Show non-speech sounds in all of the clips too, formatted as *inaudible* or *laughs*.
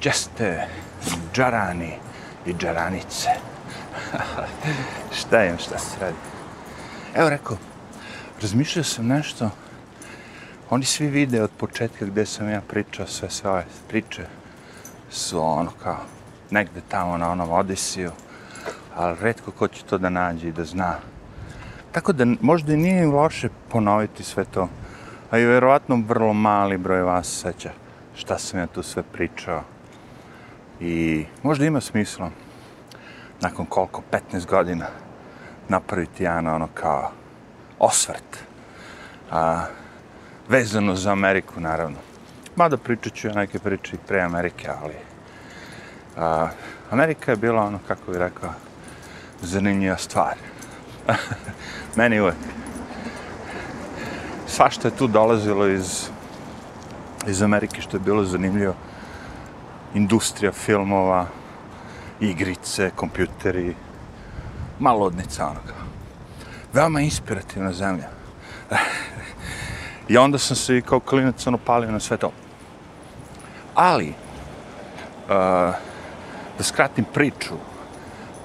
Česte, džarani i džaranice. *laughs* šta im, šta se radi? Evo rekao, razmišljao sam nešto, oni svi vide od početka gde sam ja pričao, sve sve priče su ono kao negde tamo na onom Odisiju, ali redko ko će to da nađe i da zna. Tako da možda i nije loše ponoviti sve to, a i verovatno vrlo mali broj vas seća šta sam ja tu sve pričao. I možda ima smisla nakon koliko, 15 godina napraviti jedan ono kao osvrt. A, vezano za Ameriku, naravno. Mada pričat ću ja neke priče i pre Amerike, ali a, Amerika je bila ono, kako bih rekao, zanimljiva stvar. *laughs* Meni uvek. Svašta je tu dolazilo iz, iz Amerike što je bilo zanimljivo. Industrija filmova, igrice, kompjuteri, malo odnica onoga. Veoma inspirativna zemlja. I onda sam se i kao klinac ono palio na sve to. Ali, uh, da skratim priču,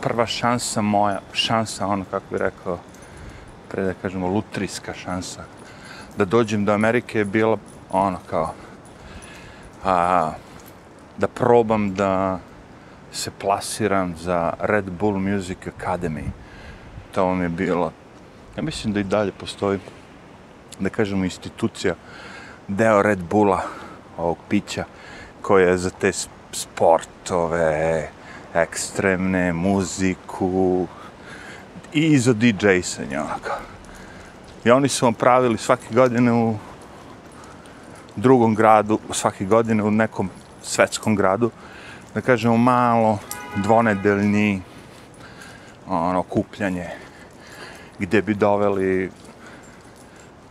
prva šansa moja, šansa, ono kako bi rekao, pre da kažemo, lutrijska šansa, da dođem do Amerike je bila ono kao, a, da probam da se plasiram za Red Bull Music Academy. To vam je bilo, ja mislim da i dalje postoji, da kažemo, institucija, deo Red Bulla, ovog pića, koja je za te sportove, ekstremne, muziku i za DJ-sanje, onako. I oni su vam pravili svake godine u drugom gradu, svake godine u nekom svetskom gradu, da kažemo malo dvonedeljni ono, kupljanje gdje bi doveli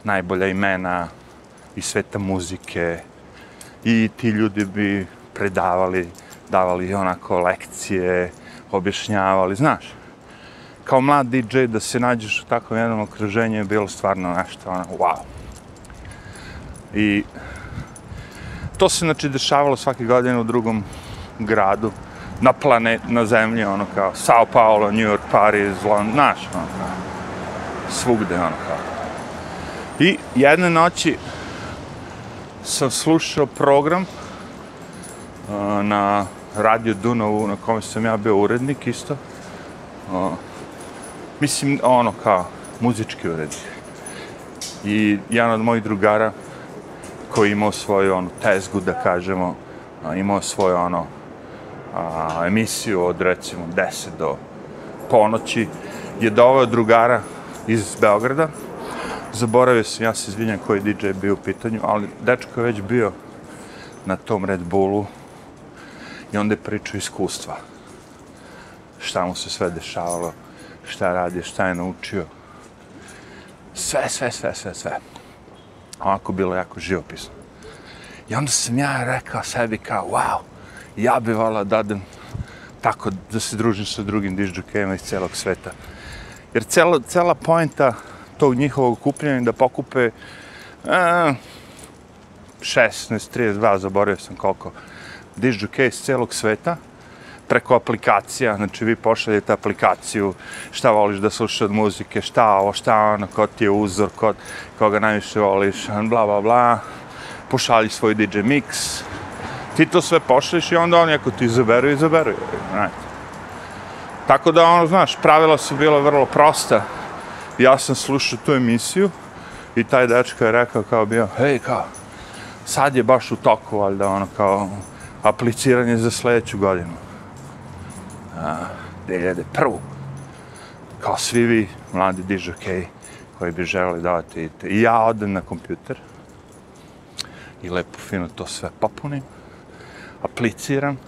najbolja imena iz sveta muzike i ti ljudi bi predavali, davali onako lekcije, objašnjavali, znaš. Kao mlad DJ da se nađeš u takvom jednom okruženju je bilo stvarno nešto, ono, wow. I to se, znači, dešavalo svake godine u drugom gradu, na planet, na zemlji, ono kao Sao Paulo, New York, Paris, London, naš, ono kao, svugde, ono kao. I jedne noći sam slušao program uh, na Radio Dunovu, na kome sam ja bio urednik isto. Uh, mislim, ono kao, muzički urednik. I jedan od mojih drugara, koji imao svoju ono, tezgu, da kažemo, a, imao svoju ono, a, emisiju od recimo 10 do ponoći, je doveo drugara iz Beograda. Zaboravio sam, ja se izvinjam koji DJ je bio u pitanju, ali dečko je već bio na tom Red Bullu i onda je pričao iskustva. Šta mu se sve dešavalo, šta radi, šta je naučio. Sve, sve, sve, sve, sve onako bilo jako živopisno. I onda sam ja rekao sebi kao, wow, ja bi vala da dadem tako da se družim sa drugim dižđokejima iz celog sveta. Jer cela, cela poenta tog njihovog kupljanja da pokupe a, 16, 32, zaboravio sam koliko, dižđokej iz celog sveta, preko aplikacija, znači vi pošaljete aplikaciju, šta voliš da slušaš od muzike, šta ovo, šta ono, ko ti je uzor, ko, koga najviše voliš, bla, bla, bla, pošalji svoj DJ mix, ti to sve pošalješ i onda oni ako ti izaberu, izaberu. Right. Tako da, ono, znaš, pravila su bila vrlo prosta. Ja sam slušao tu emisiju i taj dečko je rekao kao bio, hej, kao, sad je baš u toku, valjda, ono, kao, apliciranje za sljedeću godinu. 2001. Kao svi vi, mladi dižokeji, koji bi želeli davati I ja odem na kompjuter i lepo fino to sve popunim apliciram.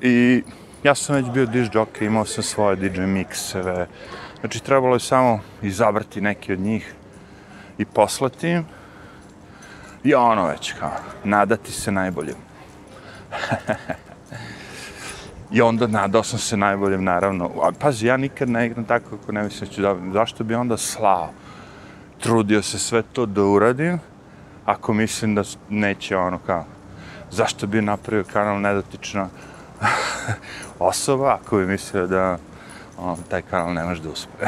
I ja sam već bio diž jockey, imao sam svoje DJ mikseve. Znači, trebalo je samo izabrati neki od njih i poslati im. I ono već, kao, nadati se najboljem. *laughs* I onda nadao sam se najboljem, naravno. A, pazi, ja nikad ne igram tako kako ne mislim da ću dobiti. Zašto bi onda slao? Trudio se sve to da uradim, ako mislim da neće ono kao, zašto bi napravio kanal nedotična *laughs* osoba ako bi mislio da on, taj kanal ne može da uspe.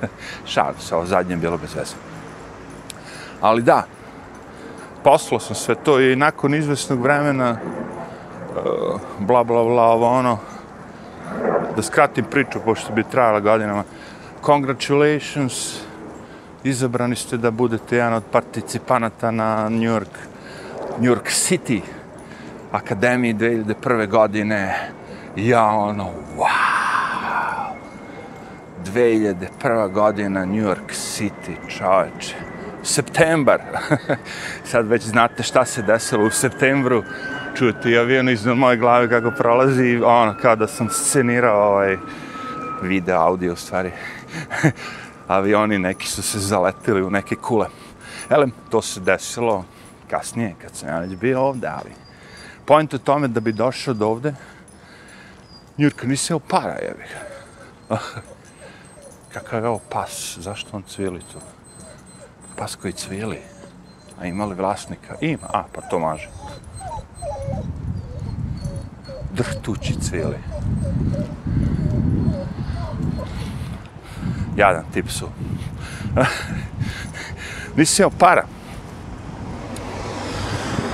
*laughs* Šalim se, ovo zadnje bilo bez veze. Ali da, poslao sam sve to i nakon izvesnog vremena Eh, bla bla bla ovo ono da skratim priču pošto bi trajala godinama congratulations izabrani ste da budete jedan od participanata na New York New York City Akademiji 2001. godine ja ono wow 2001. godina New York City čoveče septembar. *laughs* Sad već znate šta se desilo u septembru čuti avion iznad moje glave kako prolazi, ono, kao da sam scenirao ovaj video, audio u stvari. *laughs* Avioni neki su se zaletili u neke kule. Elem, to se desilo kasnije, kad sam ja već bio ovde, ali point u tome da bi došao do ovde, Njurka nisi para, jebi ga. *laughs* Kakav je ovo pas, zašto on cvili tu? pas koji cvili, A ima li vlasnika? Ima. A, pa to maže. Drhtući cvijeli. Jadan tip su. *laughs* Nisi imao para.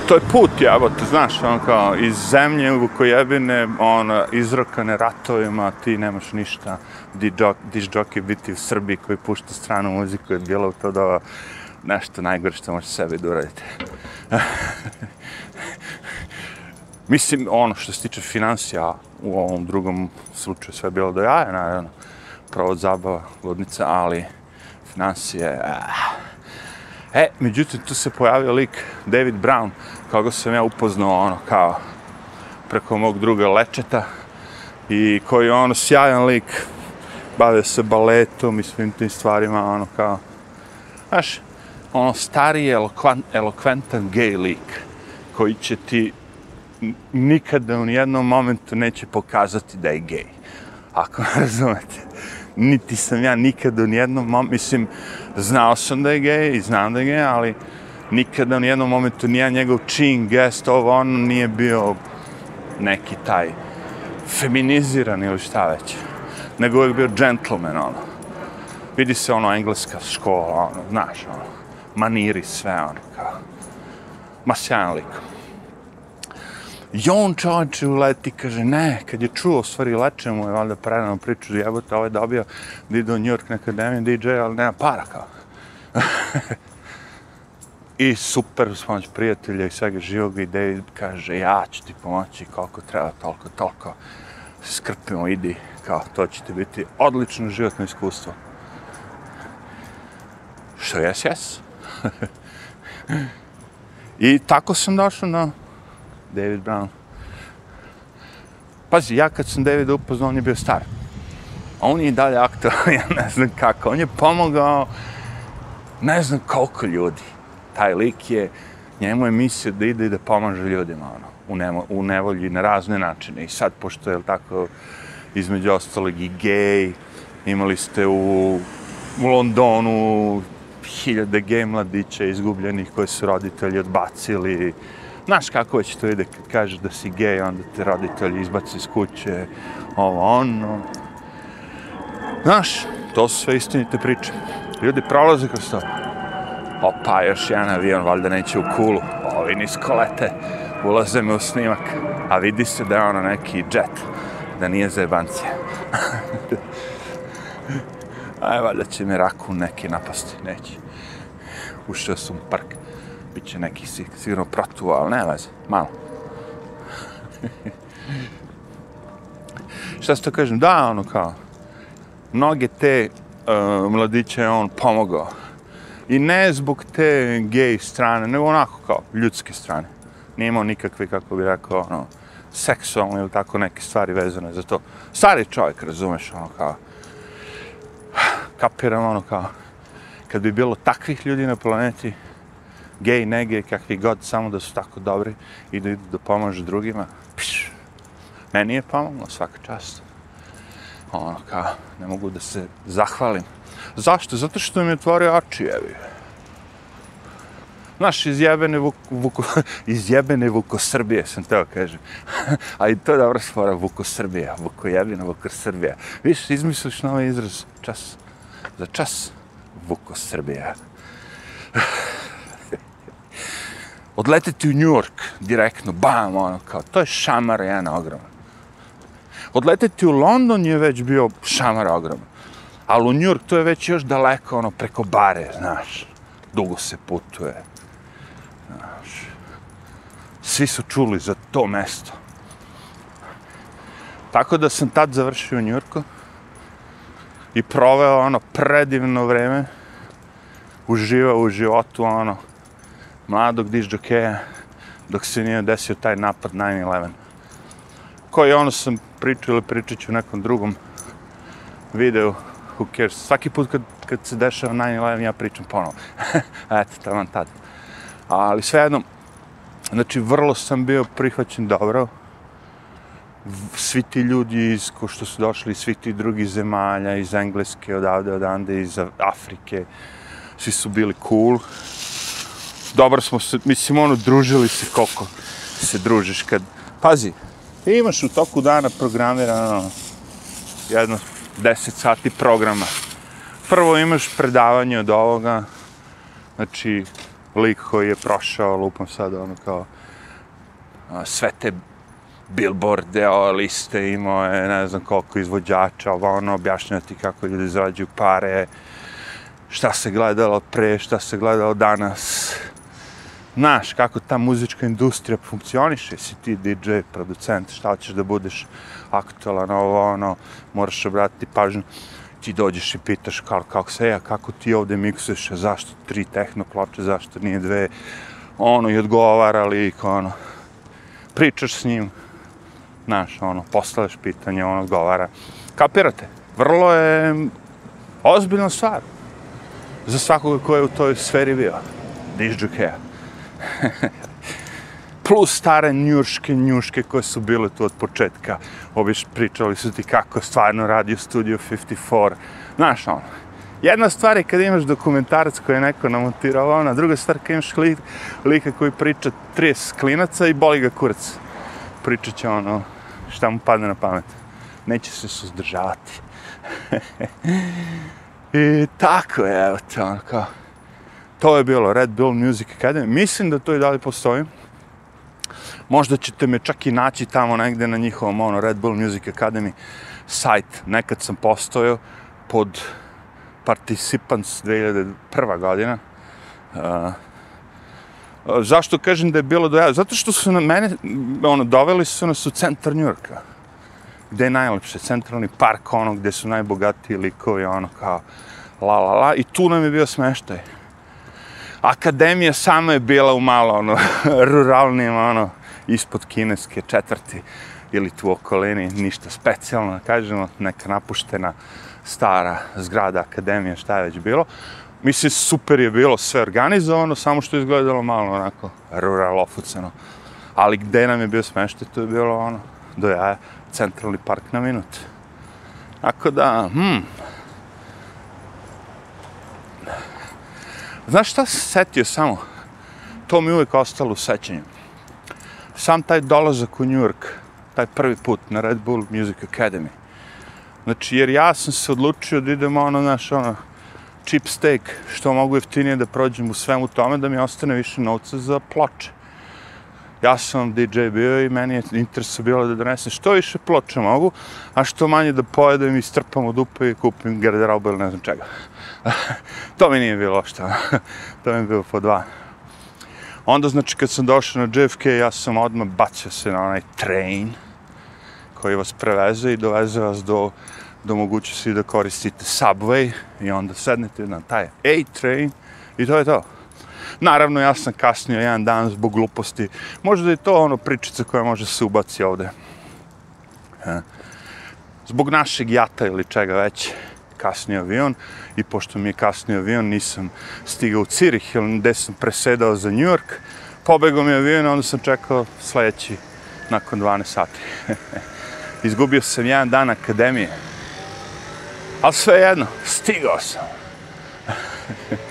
To je put, ja, znaš, on kao iz zemlje u kojebine, on izrokane ratovima, ti nemaš ništa diš džoki biti u Srbiji koji pušta stranu muziku je bilo u to da nešto najgore što možete sebi da uradite. *laughs* Mislim, ono što se tiče financija u ovom drugom slučaju sve je bilo do jaja, naravno, pravo zabava, ludnica, ali financije... Eh. E, međutim, tu se pojavio lik David Brown, koga sam ja upoznao, ono, kao preko mog druga Lečeta, i koji je ono sjajan lik, bave se baletom i svim tim stvarima, ono kao, znaš, ono stari, elokvan, elokventan gay lik, koji će ti nikada u nijednom momentu neće pokazati da je gay. Ako razumete. Niti sam ja nikada u jednom momentu, mislim, znao sam da je gay i znam da je gay, ali nikada u nijednom momentu nije njegov čin, gest, ovo ono nije bio neki taj feminiziran ili šta već nego uvijek bio gentleman, ono. Vidi se ono engleska škola, ono, znaš, ono, maniri sve, ono, kao. Ma sjajan likom. I on čovječe uleti, kaže, ne, kad je čuo, stvari, leče mu je, valjda, predano priču, jebote, ovaj dobio da ide u New York na akademiju DJ, ali nema para, kao. *laughs* I super, s pomoć prijatelja i svega živog i David kaže, ja ću ti pomoći koliko treba, toliko, toliko. Skrpimo, idi, kao to će ti biti odlično životno iskustvo. Što jes, jes. *laughs* I tako sam došao na David Brown. Pazi, ja kad sam Davida upoznao, on je bio star. A On je dalje aktualan, *laughs* ja ne znam kako. On je pomogao ne znam koliko ljudi. Taj lik je, njemu je mislio da ide i da pomaže ljudima, ono, u, nemo, u nevolji na razne načine. I sad, pošto je tako, između ostalog i gej, imali ste u, u Londonu hiljade gej mladića izgubljenih koje su roditelji odbacili. Znaš kako već to ide kad kažeš da si gej, onda te roditelji izbaci iz kuće, ovo ono. Znaš, to su sve istinite priče. Ljudi prolaze kroz to. Opa, još jedan avion, valjda neće u kulu. Ovi nisko lete, ulaze me u snimak. A vidi se da je ono neki jet da nije za jebancija. *laughs* Aj, valjda će mi raku neki napasti, neće. Ušao sam u park, bit će neki sigurno protuo, ali ne veze, malo. *laughs* Šta se to kažem? Da, ono kao, mnoge te uh, mladiće on pomogao. I ne zbog te gej strane, nego onako kao ljudske strane. Nije imao nikakve, kako bi rekao, ono, seksualne ili tako neke stvari vezane za to. Stari čovjek, razumeš, ono kao, *sighs* kapiram ono kao, kad bi bilo takvih ljudi na planeti, gej, ne gej, kakvi god, samo da su tako dobri i da idu da pomažu drugima, piš, meni je pomoglo svaka čast. Ono kao, ne mogu da se zahvalim. Zašto? Zato što mi je otvorio oči, jevi. Znaš, izjebene Vuk, Vuko, *laughs* izjebene Vuko Srbije, sam teo kažem. *laughs* A i to je dobra stvara, Vuko Srbija, Vuko jebina, Vuko Viš, izmisliš novi izraz, čas, za čas, Vukosrbija. *laughs* Odleteti u New York, direktno, bam, ono, kao, to je šamar jedan ogroman. Odleteti u London je već bio šamar ogroman. Ali u New York to je već još daleko, ono, preko bare, znaš. Dugo se putuje. Znaš. Svi su čuli za to mesto. Tako da sam tad završio u New Yorku i proveo ono predivno vreme, uživao u životu ono mladog dižđokeja dok se nije desio taj napad 9-11. Koji ono sam pričao ili pričat ću u nekom drugom videu, who cares. Svaki put kad, kad se dešava 9-11 ja pričam ponovo. *laughs* Eto, tamo tad. Ali svejedno, znači vrlo sam bio prihvaćen dobro, svi ti ljudi iz, ko što su došli svi ti drugi zemalja, iz Engleske, odavde, odande, iz Afrike, svi su bili cool. Dobro smo se, mislim, ono, družili se koliko se družiš kad... Pazi, ti imaš u toku dana programirano jedno 10 sati programa. Prvo imaš predavanje od ovoga, znači, lik koji je prošao, lupam sad, ono, kao, sve te billboarde, o, liste, imao je ne znam koliko izvođača, ovo ono, objašnjati kako ljudi zarađuju pare, šta se gledalo pre, šta se gledalo danas. Znaš, kako ta muzička industrija funkcioniše, si ti DJ, producent, šta hoćeš da budeš aktualan, ovo ono, moraš obratiti pažnju, ti dođeš i pitaš kao, kako se ja, kako ti ovde miksuješ, zašto tri tehno ploče, zašto nije dve, ono, i odgovara lik, ono, pričaš s njim, znaš, ono, postavljaš pitanje, on odgovara. Kapirate? Vrlo je ozbiljna stvar za svakoga ko je u toj sferi bio. Dižđukeja. *laughs* Plus stare njurške njuške koje su bile tu od početka. Obiš pričali su ti kako stvarno radio Studio 54. Znaš, ono, Jedna stvar je kad imaš dokumentarac koji je neko namontirao, ona druga stvar kada imaš li, lika koji priča 30 klinaca i boli ga kurac. Pričat će ono, šta mu padne na pamet. Neće se suzdržavati. *laughs* I tako je, evo te, ono kao. To je bilo Red Bull Music Academy. Mislim da to i dalje postoji. Možda ćete me čak i naći tamo negde na njihovom ono, Red Bull Music Academy sajt. Nekad sam postojao pod Participants 2001. godina. Uh, zašto kažem da je bilo do? Zato što su na mene, ono, doveli su nas u centar Njurka. Gde je najlepše, centralni park, ono, gde su najbogatiji likovi, ono, kao, la, la, la, i tu nam je bio smeštaj. Akademija sama je bila u malo, ono, *laughs* ruralnim, ono, ispod kineske četvrti ili tu okolini, ništa specijalno, kažemo, neka napuštena stara zgrada akademije, šta je već bilo. Mislim, super je bilo sve organizovano, samo što je izgledalo malo onako rural ofucano. Ali gde nam je bio smešte, to je bilo ono, do jaja, centralni park na minut. Tako da, hm. Znaš šta se setio samo? To mi uvek ostalo u sećanju. Sam taj dolazak u New York, taj prvi put na Red Bull Music Academy. Znači, jer ja sam se odlučio da idem ono, znaš, ono, cheap steak, što mogu jeftinije da prođem u svemu tome, da mi ostane više novca za ploče. Ja sam DJ bio i meni je interesu bilo da donesem što više ploče mogu, a što manje da pojedem i strpam u dupe i kupim garderobu ili ne znam čega. *laughs* to mi nije bilo što. Ono. to mi je bilo po dva. Onda, znači, kad sam došao na JFK, ja sam odmah bacio se na onaj train koji vas preveze i doveze vas do do mogućnosti da koristite subway i onda sednete na taj A-train i to je to. Naravno, ja sam kasnio jedan dan zbog gluposti. Možda je to ono pričica koja može se ubaci ovde. Zbog našeg jata ili čega već kasnio avion i pošto mi je kasnio avion nisam stigao u Cirih ili gde sam presedao za New York pobegao mi avion onda sam čekao sledeći nakon 12 sati *laughs* izgubio sam jedan dan akademije Ali sve jedno, stigao sam. *laughs*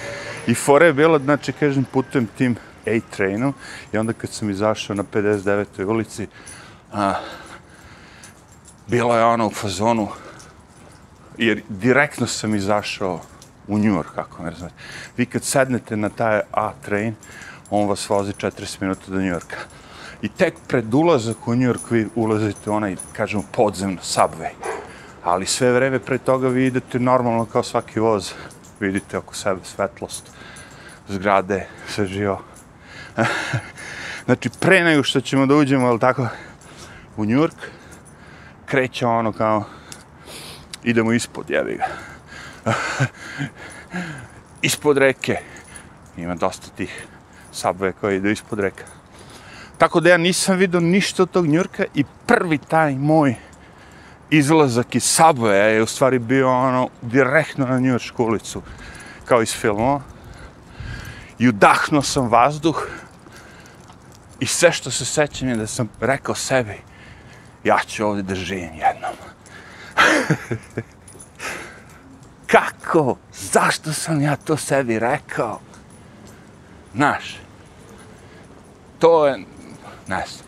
I fora je bila, znači, kažem, putujem tim A-trainom i onda kad sam izašao na 59. ulici, a, bila je ona u fazonu, jer direktno sam izašao u New York, kako me razumete. Vi kad sednete na taj A-train, on vas vozi 40 minuta do New Yorka. I tek pred ulazak u New York vi ulazite u onaj, kažemo, podzemno subway. Ali sve vreme pre toga vi idete normalno kao svaki voz. Vidite oko sebe svetlost, zgrade, sve živo. *laughs* znači, pre nego što ćemo da uđemo, ali tako, u Njurk, kreće ono kao, idemo ispod, jebi ga. *laughs* ispod reke. Ima dosta tih subway koji idu ispod reka. Tako da ja nisam vidio ništa od tog Njurka i prvi taj moj izlazak iz Subwaya je u stvari bio ono direktno na Njurčku ulicu kao iz filmova. I udahnuo sam vazduh i sve što se sećam je da sam rekao sebi ja ću ovdje da živim jednom. *laughs* Kako? Zašto sam ja to sebi rekao? Znaš, to je, ne znam.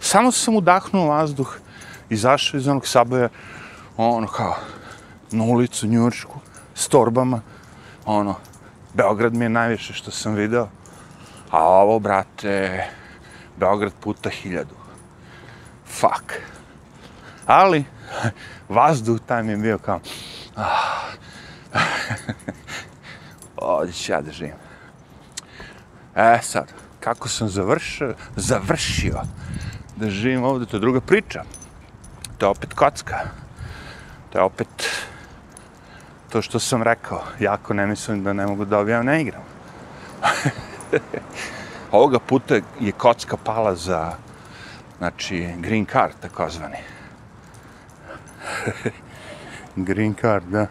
Samo sam udahnuo vazduh, izašao iz onog saboja, ono kao, na ulicu Njurčku, s torbama, ono, Beograd mi je najviše što sam video, a ovo, brate, Beograd puta hiljadu. Fuck. Ali, vazduh tam je bio kao, ah, *laughs* ovdje ću ja da živim. E sad, kako sam završio, završio da živim ovdje, to je druga priča. To je opet kocka. To je opet to što sam rekao. Jako ne mislim da ne mogu da objavim, ne igram. *laughs* Ovoga puta je kocka pala za znači, green card, takozvani. *laughs* green card, da.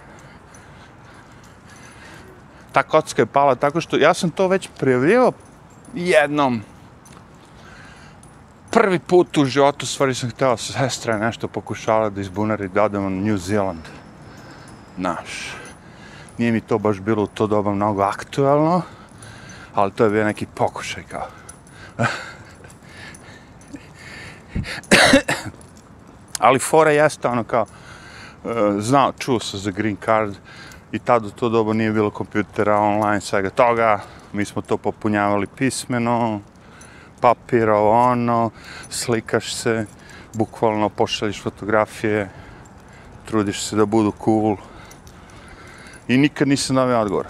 Ta kocka je pala tako što ja sam to već prijavljivao jednom prvi put u životu stvari sam htio sestra nešto pokušala da izbunari da odem u New Zealand. Naš. Nije mi to baš bilo u to doba mnogo aktualno, ali to je bio neki pokušaj kao. *coughs* ali fora jeste ono kao, e, znao, čuo sam za green card i tad u to doba nije bilo kompjutera, online, svega toga mi smo to popunjavali pismeno, papiro, ono, slikaš se, bukvalno pošalješ fotografije, trudiš se da budu cool. I nikad nisam dao odgovor.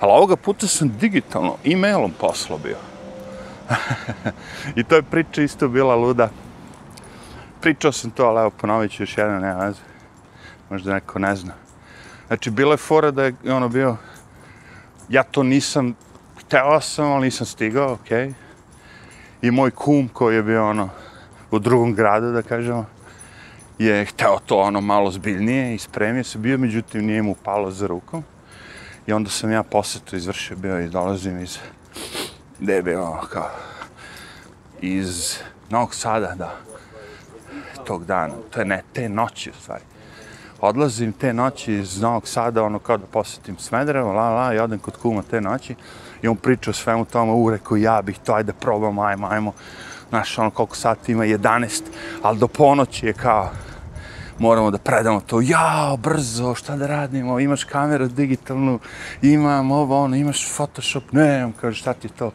Ali ovoga puta sam digitalno, e-mailom poslao bio. *laughs* I to je priča isto bila luda. Pričao sam to, ali evo ponovit ću još jedan, nema veze. Možda neko ne zna. Znači, bila je fora da je ono bio ja to nisam, hteo sam, ali nisam stigao, okej. Okay. I moj kum koji je bio ono, u drugom gradu, da kažemo, je hteo to ono malo zbiljnije i spremio se bio, međutim nije mu palo za rukom. I onda sam ja posetu izvršio bio i dolazim iz, gde je bio ono, kao, iz Novog Sada, da, tog dana, to je ne, te noći u stvari. Odlazim te noći iz Novog Sada, ono kao da posetim Smederevo, la, la, i odem kod kuma te noći. I on priča o svemu tome, u, rekao, ja bih to, ajde probamo, ajmo, ajmo, znaš, ono, koliko sati ima, 11, ali do ponoći je kao, moramo da predamo to, jao, brzo, šta da radimo, imaš kameru digitalnu, imam ovo, ono, imaš Photoshop, ne, on kaže, šta ti to,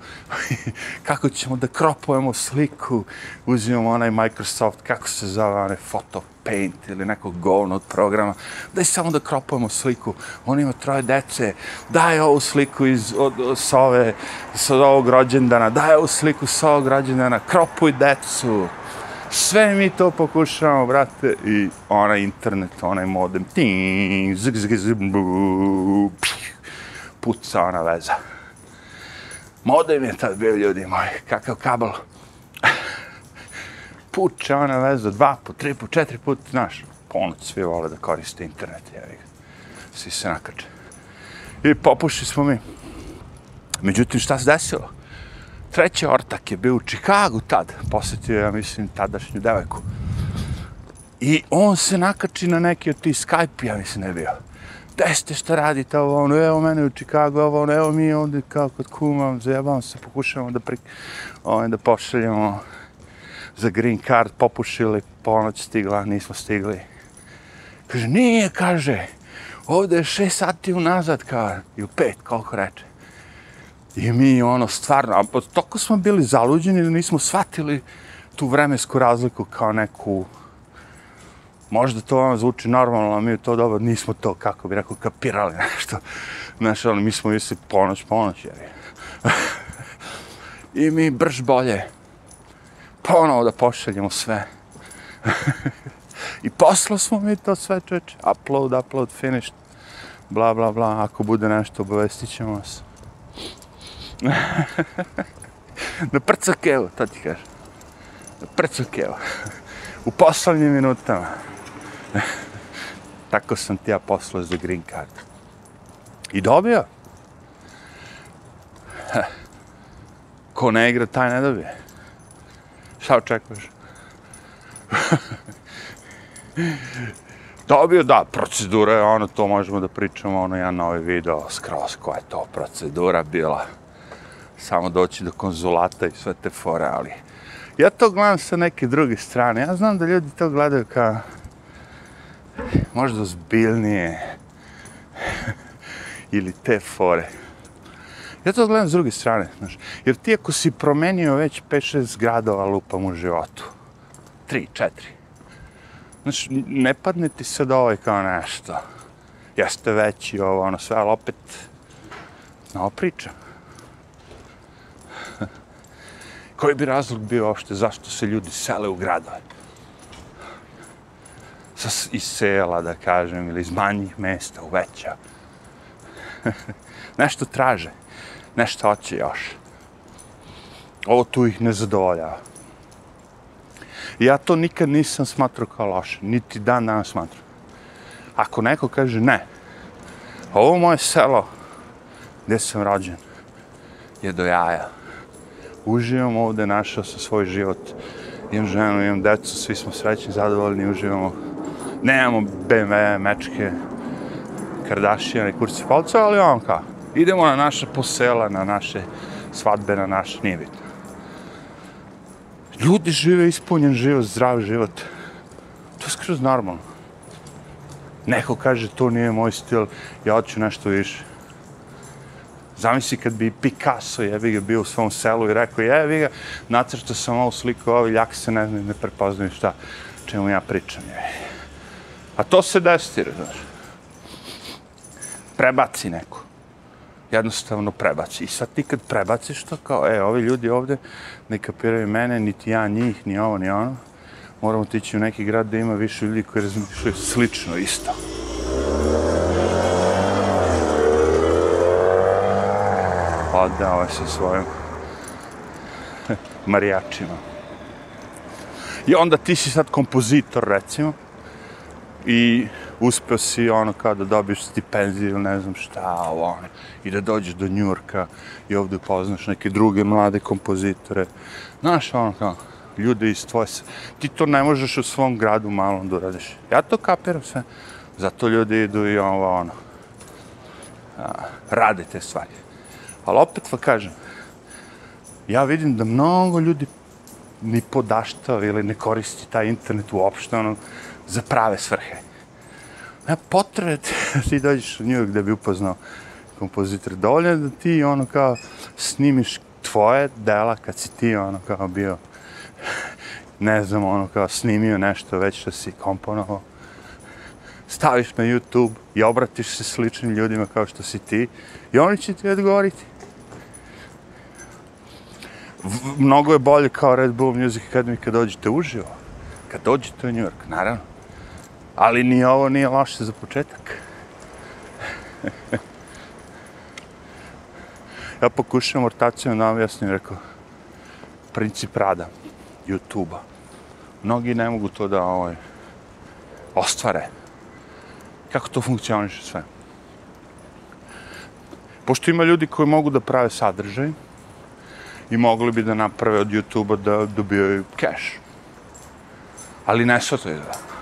*laughs* kako ćemo da kropujemo sliku, uzimamo onaj Microsoft, kako se zove, onaj Photo Paint ili nekog govnog programa, daj samo da kropujemo sliku, on ima troje dece, daj ovu sliku iz, od, od, sa, ove, sa ovog rođendana, daj ovu sliku sa ovog rođendana, kropuj decu, sve mi to pokušavamo, brate, i onaj internet, onaj modem, ting, zg, zg, zg, bu, puca ona veza. Modem je tad bio, ljudi moji, kakav kabel. Puča ona veza, dva put, tri put, četiri put, znaš, ponoć svi vole da koriste internet, jevi ga. Svi se nakače. I popušili smo mi. Međutim, šta se desilo? Treći ortak je bio u Čikagu tad, posjetio ja mislim tadašnju devojku. I on se nakači na neki od tih Skype, ja mislim ne bio. gde ste, šta radite, ovo, ono, evo mene u Čikagu, ovo, ono, evo mi ovdje kao kod kuma, zajebamo se, pokušavamo da, pri, ovaj, da pošaljemo za green card, popušili, ponoć stigla, nismo stigli. Kaže, nije, kaže, ovdje je šest sati unazad, kao, i u pet, koliko reče. I mi, ono, stvarno, a toko smo bili zaluđeni da nismo shvatili tu vremensku razliku kao neku, možda to vam zvuči normalno, a mi to dobro nismo to, kako bi rekao, kapirali nešto. Znaš, ali mi smo misli ponoć, ponoć, jer je. I mi brž bolje ponovo da pošaljemo sve. I poslo smo mi to sve čeče. Upload, upload, finished. Bla, bla, bla. Ako bude nešto, obavestit ćemo vas. *laughs* Na prcakevu, to ti kažem. Na prcakevu. U poslovnim minutama. *laughs* Tako sam ti ja poslao za green card. I dobio. *laughs* Ko ne igra, taj ne dobije. Šta očekuješ? Dobio, da, procedura je ono, to možemo da pričamo, ono, ja novi video, skroz, koja je to procedura bila. Samo doći do konzulata i sve te fore, ali... Ja to gledam sa neke druge strane. Ja znam da ljudi to gledaju kao možda zbiljnije *laughs* ili te fore. Ja to gledam s druge strane, znaš. Jer ti ako si promenio već 5-6 gradova lupam u životu, 3, 4, znaš, ne padne ti sad ovaj kao nešto. Jeste veći ovo, ono sve, ali opet, no priča. Koji bi razlog bio uopšte zašto se ljudi sele u gradove? sa, iz sela, da kažem, ili iz manjih mesta u veća. *laughs* nešto traže, nešto hoće još. Ovo tu ih ne zadovoljava. ja to nikad nisam smatrao kao loše, niti dan danas smatram. Ako neko kaže ne, ovo moje selo gdje sam rođen je do jaja. Uživam ovde, našao sam svoj život. Imam ženu, imam decu, svi smo srećni, zadovoljni, uživamo nemamo BMW, mečke, Kardashian i kurci palca, ali on kao, idemo na naše posela, na naše svadbe, na naše, nije bitno. Ljudi žive ispunjen život, zdrav život. To je skroz normalno. Neko kaže, to nije moj stil, ja hoću nešto više. Zamisli kad bi Picasso jebi ga bio u svom selu i rekao, jebi ga, nacrtao sam ovu sliku, ovi ljak se ne ne prepoznaju šta, čemu ja pričam. Je. A to se desi, znaš. Prebaci neko. Jednostavno prebaci. I sad ti kad prebaciš to kao, e, ovi ljudi ovde ne kapiraju mene, niti ja njih, ni ovo, ni ono. Moramo tići u neki grad da ima više ljudi koji razmišljaju slično, isto. Odao je sa svojim marijačima. I onda ti si sad kompozitor, recimo, i uspeo si ono kao da dobiješ stipendiju ili ne znam šta, ovo ono, i da dođeš do Njurka i ovdje upoznaš neke druge mlade kompozitore. Znaš, ono kao, ljude iz tvoje se, ti to ne možeš u svom gradu malom da uradiš. Ja to kapiram sve, zato ljudi idu i ovo ono, a, rade te stvari. Ali opet vam kažem, ja vidim da mnogo ljudi ni podaštava ili ne koristi taj internet uopšte, ono, za prave svrhe. Ja potrebe *laughs* ti dođeš u New York da bi upoznao kompozitor. Dovoljno da ti ono kao snimiš tvoje dela kad si ti ono kao bio ne znam, ono kao snimio nešto već što si komponovao. Staviš na YouTube i obratiš se sličnim ljudima kao što si ti i oni će ti odgovoriti. Mnogo je bolje kao Red Bull Music Academy kad dođete uživo. Kad dođete u New York, naravno. Ali ni ovo nije loše za početak. *laughs* ja pokušam ortacijom da objasnim, rekao, princip rada YouTube-a. Mnogi ne mogu to da ovaj, ostvare. Kako to funkcioniše sve? Pošto ima ljudi koji mogu da prave sadržaj i mogli bi da naprave od YouTube-a da dobijaju cash. Ali ne sve to je da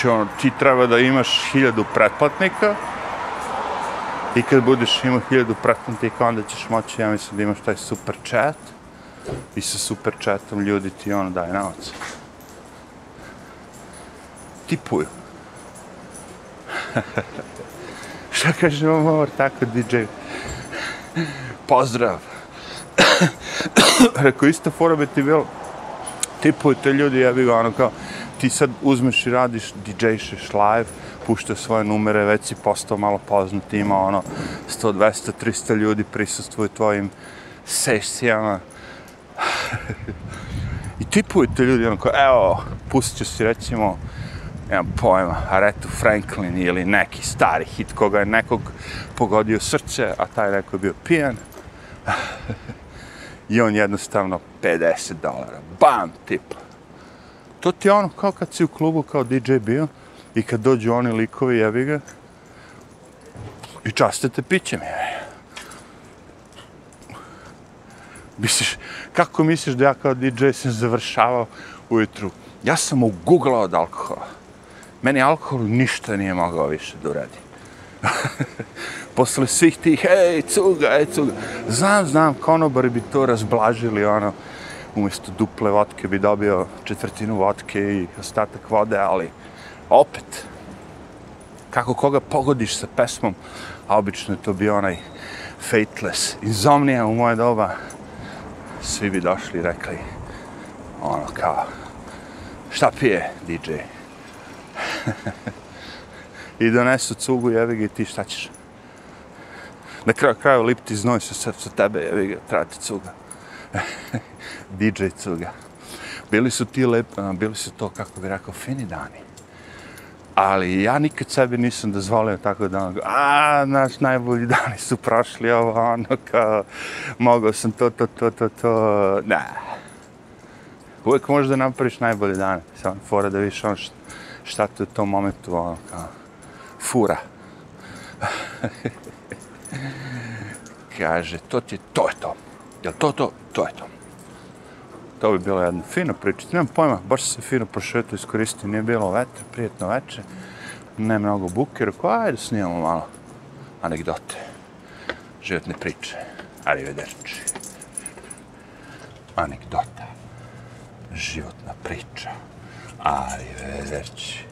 Znači, ono, ti treba da imaš hiljadu pretplatnika i kad budeš imao hiljadu pretplatnika, onda ćeš moći, ja mislim, da imaš taj super chat i sa super chatom ljudi ti ono daje novac. Tipuju. *laughs* Šta kaže ovo tako DJ? Pozdrav. *coughs* Rekao, ista fora bi ti bilo, tipuju te ljudi, ja bih ono kao, ti sad uzmeš i radiš, DJ-šeš live, pušta svoje numere, već si postao malo poznat, ima ono 100, 200, 300 ljudi prisustvuju tvojim sesijama. *sighs* I tipujete ljudi, ono kao, evo, pustit ću si recimo, nemam pojma, Aretu Franklin ili neki stari hit koga je nekog pogodio srce, a taj neko je bio pijan. *sighs* I on jednostavno 50 dolara. Bam, tip. To ti je ono kao kad si u klubu kao DJ bio i kad dođu oni likovi, jebi ga, i častite pićem, je. Misliš, kako misliš da ja kao DJ sam završavao ujutru? Ja sam uguglao od alkohola. Meni alkohol ništa nije mogao više da uradi. *laughs* Posle svih tih, ej, cuga, ej, cuga. Znam, znam, konobari bi to razblažili, ono, umjesto duple vodke bi dobio četvrtinu vodke i ostatak vode, ali opet, kako koga pogodiš sa pesmom, a obično je to bio onaj Fateless, Insomnia u moje doba, svi bi došli i rekli, ono kao, šta pije DJ? *laughs* I donesu cugu, jevi ga i ti šta ćeš? Na kraju kraju lipti znoj sa, sa tebe, jevi ga, trati cuga. *laughs* DJ cuga. Bili su ti lep, bili su to, kako bi rekao, fini dani. Ali ja nikad sebi nisam dozvolio tako da ono, a, naš najbolji dani su prošli, ovo, ono, kao, mogao sam to, to, to, to, to, ne. Uvijek možeš da napraviš najbolje dane, samo fora da vidiš ono šta, šta te u tom momentu, ono, kao, fura. *laughs* Kaže, to ti je, to je to. Jel to to? To je to. To bi bilo jedna fina priča. Nemam pojma, baš se fino prošetio, iskoristio, nije bilo vetra, prijetno veče. Ne mnogo buke, rekao, ajde snimamo malo anegdote, životne priče. Arrivederci. Anegdota. Životna priča. Arrivederci.